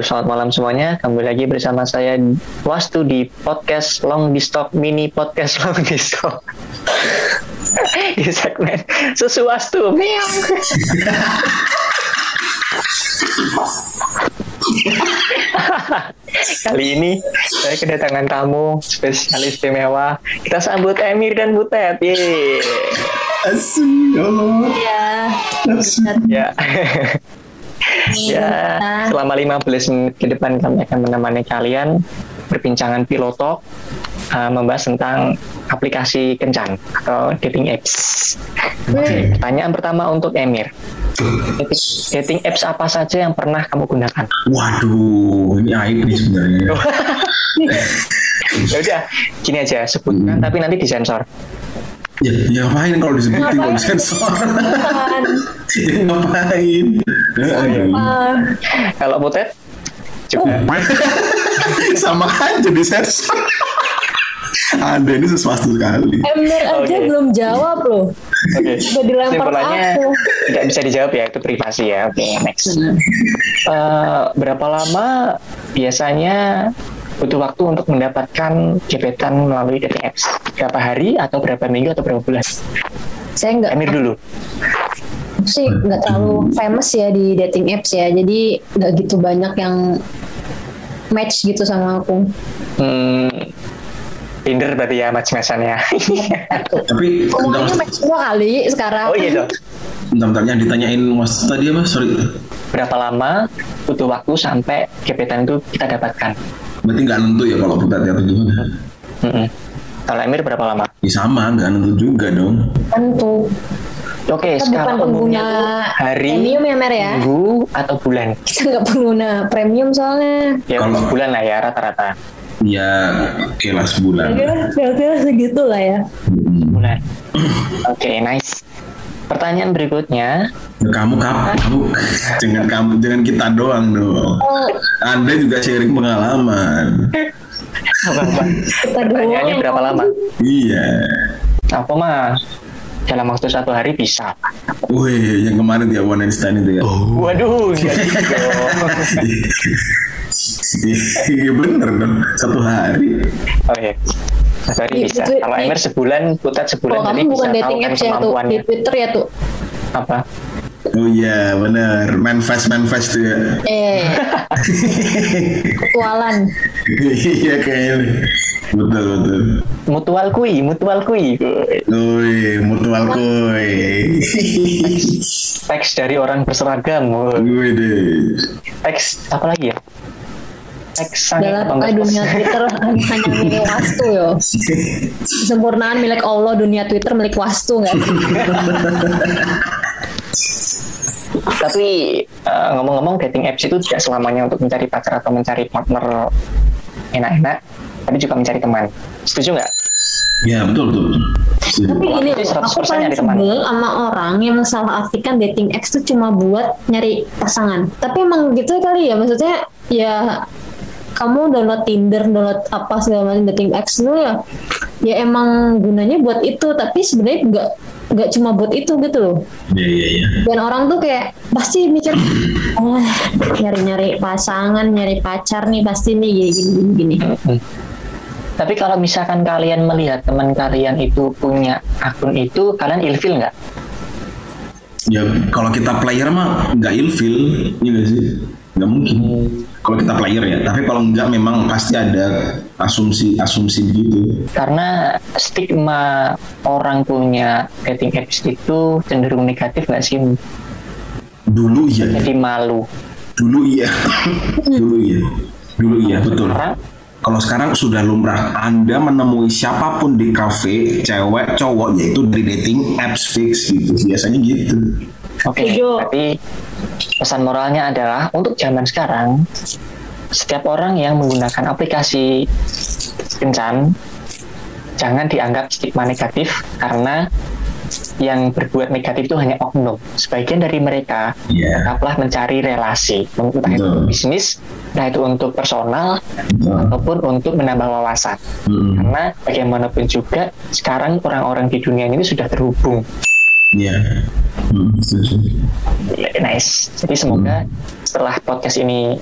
Selamat malam semuanya. Kembali lagi bersama saya Wastu di podcast Long di Stock Mini Podcast Long di Stock. di segmen Susu Wastu. Kali ini saya kedatangan tamu spesialis istimewa. Kita sambut Emir dan Butet. Yeay. Ya Allah. Iya. Ya. ya, selama 15 menit ke depan kami akan menemani kalian perbincangan pilotok uh, membahas tentang aplikasi kencan atau dating apps. Oke, pertanyaan pertama untuk Emir. Dating, dating apps apa saja yang pernah kamu gunakan? Waduh, ini aib nih sebenarnya. ya udah, gini aja sebutkan Hmm. tapi nanti disensor. Ya, ya ngapain kalau disebutin kalau Ngapain? disensor? Ya, ngapain? Kalau Butet juga Sama aja disensor. Anda ini sesuatu sekali. Ember aja Oke. belum jawab loh. Oke. Udah dilempar aku. tidak bisa dijawab ya itu privasi ya. Oke, next. Eh, berapa lama biasanya butuh waktu untuk mendapatkan gebetan melalui dating apps? Berapa hari atau berapa minggu atau berapa bulan? Saya nggak Emir dulu. sih nggak terlalu famous ya di dating apps ya. Jadi nggak gitu banyak yang match gitu sama aku. Hmm, Tinder berarti ya match-matchannya. Tapi Semuanya match semua kali sekarang. oh iya dong. bentar, bentar, yang ditanyain mas tadi apa? Sorry. Berapa lama butuh waktu sampai gebetan itu kita dapatkan? Berarti nggak nentu ya kalau kita atau gimana? Mm-mm. Kalau Emir berapa lama? Ya sama, nggak nentu juga dong. Tentu. Oke, bukan sekarang pengguna hari, premium ya Mer ya. minggu, atau bulan? Kita nggak pengguna premium soalnya. Ya Kalau- bulan lah ya rata-rata. Ya, oke lah sebulan. Kira-kira segitu lah ya. Hmm. bulan. Oke, nice. Pertanyaan berikutnya, Kamu kamu, kamu jangan kamu jangan kita doang dong. Oh, Anda juga sharing pengalaman. Pertanyaannya berapa lama? Iya. Apa mah? Dalam waktu satu hari bisa. Wih, yang kemarin dia one night stand itu ya. Waduh, enggak gitu dong. Iya bener dong, satu hari. Oh iya. Hari Di- bisa. di- Kalau Emir sebulan, putat sebulan, Kalau jadi kamu bisa bukan dating apps ya tuh di. Twitter ya tuh. Apa? Oh iya bener, manifest manifest tuh ya. Eh, virtualan. iya kayaknya. Betul betul. Mutual kui, mutual kui. Wih, mutual kuy. Teks dari orang berseragam. Gue deh. Teks apa lagi ya? Dalam eh, dunia Twitter hanya milik Wastu yo. Kesempurnaan milik Allah, dunia Twitter milik Wastu nggak? Tapi eh, ngomong-ngomong dating apps itu tidak selamanya untuk mencari pacar atau mencari partner enak-enak, tapi juga mencari teman. Setuju nggak? Ya betul betul. Setuju. Tapi gini, Itu 100% aku paling sebel sama orang yang salah artikan dating apps tuh cuma buat nyari pasangan. Tapi emang gitu kali ya, maksudnya ya kamu download Tinder, download apa segala macam dating apps itu ya, ya emang gunanya buat itu. Tapi sebenarnya nggak nggak cuma buat itu gitu loh. Iya iya iya. Dan orang tuh kayak pasti mikir, ah nyari-nyari pasangan, nyari pacar nih pasti nih gini gini gini. gini. Tapi kalau misalkan kalian melihat teman kalian itu punya akun itu, kalian ilfil nggak? Ya kalau kita player mah nggak ilfil, iya nggak sih? Nggak mungkin. Kalau kita player ya, tapi kalau nggak memang pasti ada asumsi asumsi gitu. Karena stigma orang punya dating apps itu cenderung negatif nggak sih? Dulu iya, Jadi malu. dulu iya, dulu iya, dulu iya betul. Orang Kalau sekarang sudah lumrah, Anda menemui siapa pun di kafe, cewek, cowok, yaitu dari dating apps fix gitu. Biasanya gitu. Oke, Setuju. tapi pesan moralnya adalah untuk zaman sekarang, setiap orang yang menggunakan aplikasi kencan jangan dianggap stigma negatif karena yang berbuat negatif itu hanya oknum. Sebagian dari mereka Iya. tetaplah mencari relasi, entah itu untuk bisnis, entah itu untuk personal, Betul. ataupun untuk menambah wawasan. Mm-mm. Karena bagaimanapun juga sekarang orang-orang di dunia ini sudah terhubung. Iya. Hmm, setuju. Nice. Jadi semoga setelah podcast ini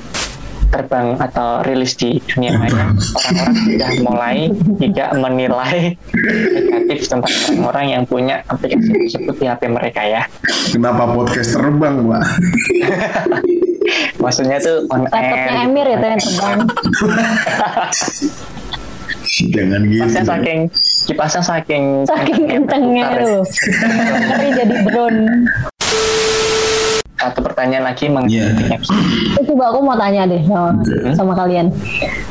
terbang atau rilis di dunia maya, orang-orang sudah mulai tidak menilai negatif tentang orang-orang yang punya aplikasi tersebut di HP mereka ya. Kenapa podcast terbang, Pak? Maksudnya tuh on laptopnya air. Emir itu yang terbang Jangan gitu. Kipasnya saking kipasnya saking saking kencengnya tuh ngeri jadi drone Satu pertanyaan lagi mengenai Iya. Eh, coba aku mau tanya deh sama, Oke. sama kalian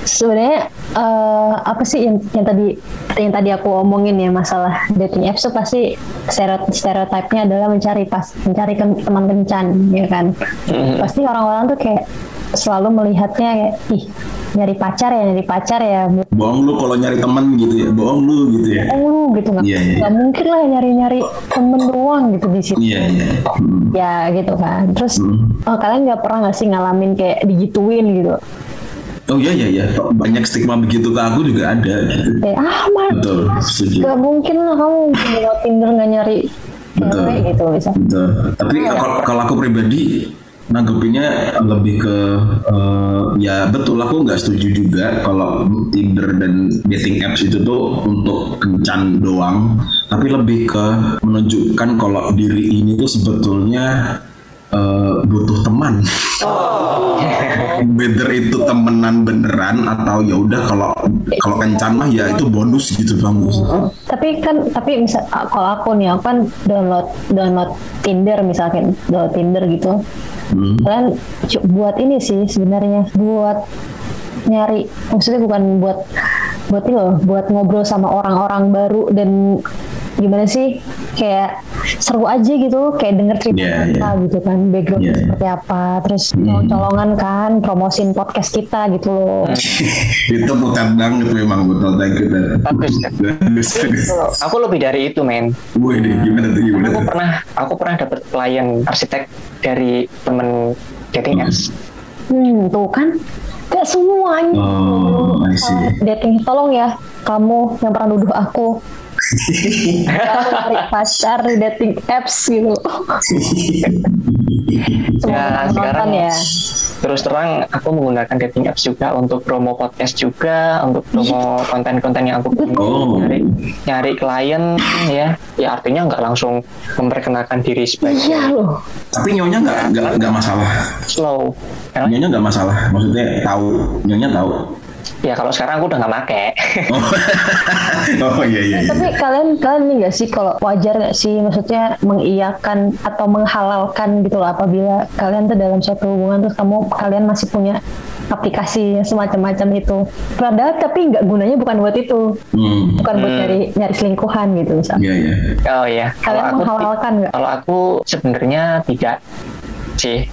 sebenarnya eh, apa sih yang, yang tadi yang tadi aku omongin ya masalah dating apps tuh pasti stereotip stereotipnya adalah mencari pas mencari ken- teman kencan ya kan Mhm. pasti orang-orang tuh kayak selalu melihatnya kayak ih nyari pacar ya nyari pacar ya Bohong lu kalau nyari teman gitu ya. Bohong lu gitu ya. bohong lu gitu nggak Iya, iya. nggak mungkin lah nyari-nyari temen doang gitu di situ Iya, iya. Hmm. ya gitu kan terus Hmm. oh, kalian nggak pernah nggak sih ngalamin kayak digituin gitu Oh iya iya iya, banyak stigma begitu ke aku juga ada gitu. kayak ah mal Betul, setuju. Gak mungkin lah kamu lewat Tinder nggak nyari Betul. cewek gitu bisa. Betul. Tapi kalau, kalau aku pribadi nanggepinnya lebih ke eh, ya betul aku nggak setuju juga kalau Tinder dan dating apps itu tuh untuk kencan doang, tapi lebih ke menunjukkan kalau diri ini tuh sebetulnya eh, butuh teman. Whether itu temenan beneran atau ya udah kalau kalau kencan mah ya itu bonus gitu bang. Tapi kan tapi misal kalau aku nih aku kan download download Tinder misalkan download Tinder gitu. Hmm. Kalian buat ini sih sebenarnya buat nyari maksudnya bukan buat buat ini loh buat ngobrol sama orang-orang baru dan gimana sih kayak seru aja gitu kayak denger cerita mereka iya. gitu kan background Iya, iya. seperti apa terus Hmm. mau colongan kan promosin podcast kita gitu loh itu putar banget memang betul thank you. Bagus. Aku lebih dari itu, men. Wih deh, gimana tuh gimana Aku pernah aku pernah dapat klien arsitek dari temen dating apps. Hmm, tuh kan. Gak semuanya. Oh, I see. Dating, tolong ya. Kamu yang pernah nuduh aku. Pacar di dating apps gitu. Ya, sekarang ya. terus terang aku menggunakan dating apps juga untuk promo podcast juga, untuk promo konten-konten yang aku punya. Oh. nyari nyari klien ya. Ya artinya nggak langsung memperkenalkan diri sebagai Iya loh. Tapi nyonya nggak nggak nggak masalah. slow. Karena Nyonya nggak masalah. Maksudnya tahu, nyonya tahu. Ya kalau sekarang aku udah nggak make. Oh, oh iya iya. iya. Tapi kalian kalian ini gak sih kalau wajar gak sih maksudnya mengiyakan atau menghalalkan gitu loh apabila kalian tuh dalam suatu hubungan terus kamu kalian masih punya aplikasi semacam-macam itu. Padahal tapi nggak gunanya bukan buat itu, Hmm. bukan buat nyari nyari selingkuhan gitu misalnya. Iya iya. Oh ya, kalau Kalian aku menghalalkan nggak? kalau aku sebenarnya tidak sih.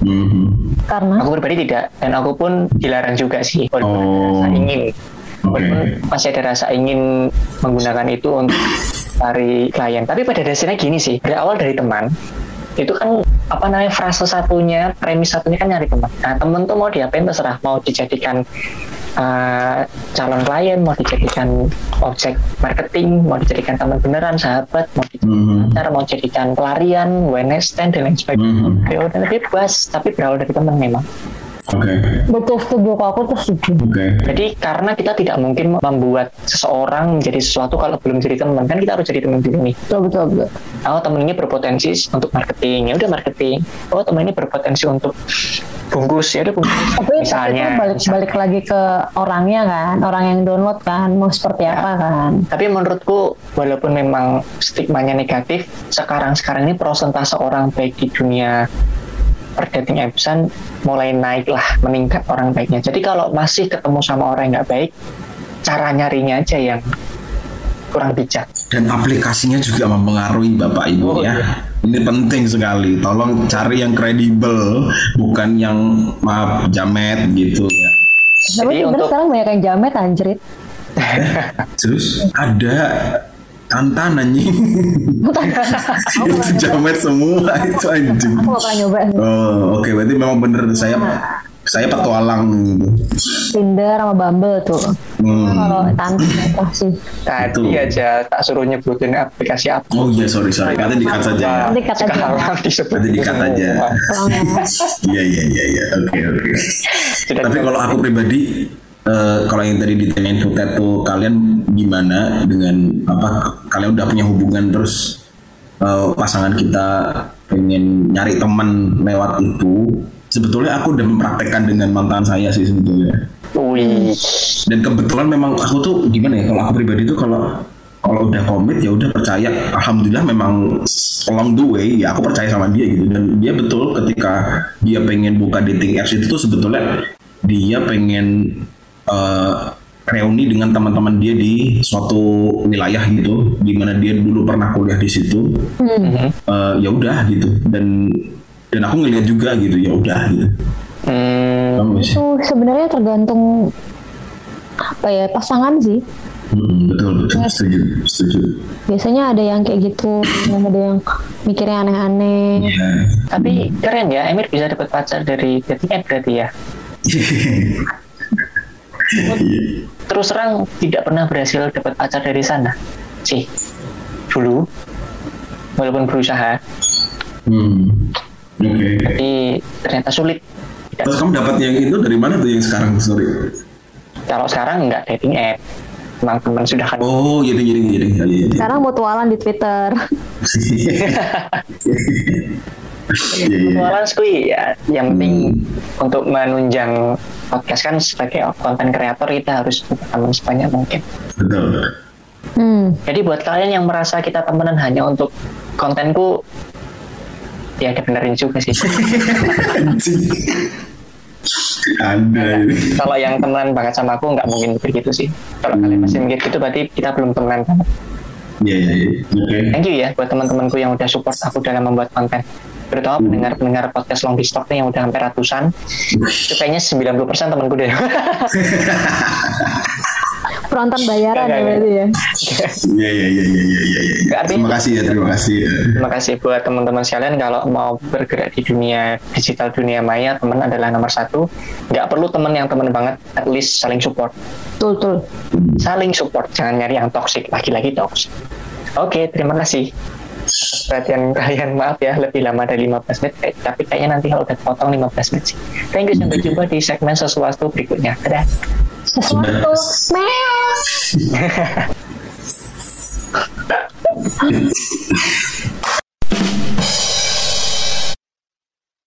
Mhm. Karena Aku pribadi tidak dan aku pun dilarang juga sih. Walaupun ada Oh. rasa ingin, walaupun masih ada rasa ingin menggunakan itu untuk cari klien. Tapi pada dasarnya gini sih, berawal dari teman itu kan apa namanya frase satunya, premis satunya kan nyari teman. Nah teman tuh mau diapain terserah, mau dijadikan uh, calon klien, mau dijadikan objek marketing, mau dijadikan teman beneran, sahabat, mau dijadikan Mhm. pacar, mau jadikan pelarian, stand dan lain sebagainya. Mhm. Ya udah bebas, tapi berawal dari teman memang. Oke. betul setuju kalau aku tuh setuju. Oke. Jadi karena kita tidak mungkin membuat seseorang menjadi sesuatu kalau belum jadi teman kan kita harus jadi teman dulu nih. Betul betul betul. Oh temen ini berpotensi untuk marketing ya udah marketing. Oh temen ini berpotensi untuk bungkus ya udah bungkus. Tapi misalnya. itu balik balik lagi ke orangnya kan, orang yang download kan mau seperti Ya. apa kan. Tapi menurutku walaupun memang stigmanya negatif, sekarang sekarang ini prosentase orang baik di dunia per dating appsan mulai naik lah, meningkat orang baiknya. Jadi kalau masih ketemu sama orang yang nggak baik, cara nyarinya aja yang kurang bijak. Dan aplikasinya juga mempengaruhi Bapak Ibu Oh, ya. iya. Ini penting sekali. Tolong cari yang kredibel, bukan yang maaf jamet gitu ya. Tapi untuk- sekarang banyak yang jamet anjrit. Terus ada tantan anjing. itu jamet semua itu anjing. Aku gak pernah nyoba. Oh, oke berarti memang bener saya saya petualang gitu. Tinder sama Bumble tuh. Hmm. Kalau tante apa sih? Tadi Betul. aja tak suruh nyebutin aplikasi apa. Oh iya sorry sorry, nanti dikat saja. Nanti halang disebut Nanti dikat aja. Tolong ya. Iya iya iya iya. Oke oke. Tapi kalau aku pribadi, eh, kalau yang tadi ditanyain Putet tuh kalian gimana dengan apa? Kalian udah punya hubungan terus eh, pasangan kita pengen nyari teman lewat itu. Sebetulnya aku udah mempraktekkan dengan mantan saya sih sebetulnya. Wih, Dan kebetulan memang aku tuh gimana ya? Kalau aku pribadi tuh kalau kalau udah komit ya udah percaya. Alhamdulillah memang along the way ya aku percaya sama dia gitu dan dia betul ketika dia pengen buka dating apps itu tuh sebetulnya dia pengen eh, reuni dengan teman-teman dia di suatu wilayah gitu di mana dia dulu pernah kuliah di situ Hmm. Eh, ya udah gitu dan dan aku ngeliat juga gitu ya udah gitu hmm, sih? Itu sebenarnya tergantung apa ya pasangan sih. Hmm, betul betul setuju setuju Biasanya ada yang kayak gitu, ada yang mikirnya aneh-aneh. ya tapi keren ya, Emir bisa dapat pacar dari dating app berarti ya. Terus terang tidak pernah berhasil dapat pacar dari sana sih dulu, walaupun berusaha, Hmm. Oke. tapi ternyata sulit. Tidak. Terus kamu dapat yang itu dari mana tuh yang sekarang sorry? Kalau sekarang nggak dating app, memang teman sudah kan. Oh, jadi jadi jadi. Sekarang mutualan di Twitter. Iya, iya. Skui ya, yang penting untuk menunjang podcast kan sebagai konten kreator kita harus punya teman sebanyak mungkin. Betul. Hmm. Jadi buat kalian yang merasa kita temenan hanya untuk kontenku, ya dibenerin juga sih. Ada ini. Kalau yang temenan banget sama aku nggak mungkin begitu sih. Kalau kalian masih mikir gitu berarti kita belum temenan banget. Iya, iya, iya. Oke. Thank you ya buat teman-temanku yang udah support aku dalam membuat konten. Terutama pendengar-pendengar podcast Long Stock nih yang udah hampir ratusan. Itu kayaknya 90% temanku deh. Penonton bayaran Enggak, ya berarti ya. Iya, iya, iya, iya, iya, iya, iya. Terima kasih ya, terima kasih. ya. Terima kasih buat teman-teman sekalian kalau mau bergerak di dunia digital dunia maya teman adalah nomor satu. Nggak perlu teman yang teman banget, at least saling support. Betul, betul. Saling support, jangan nyari yang toxic, lagi-lagi toxic. Oke, terima kasih. Perhatian kalian, maaf ya lebih lama dari 15 menit, eh, tapi kayaknya nanti kalau udah potong 15 menit sih. Thank you, sampai jumpa di segmen sesuatu berikutnya. Dadah. Sesuatu. Meow.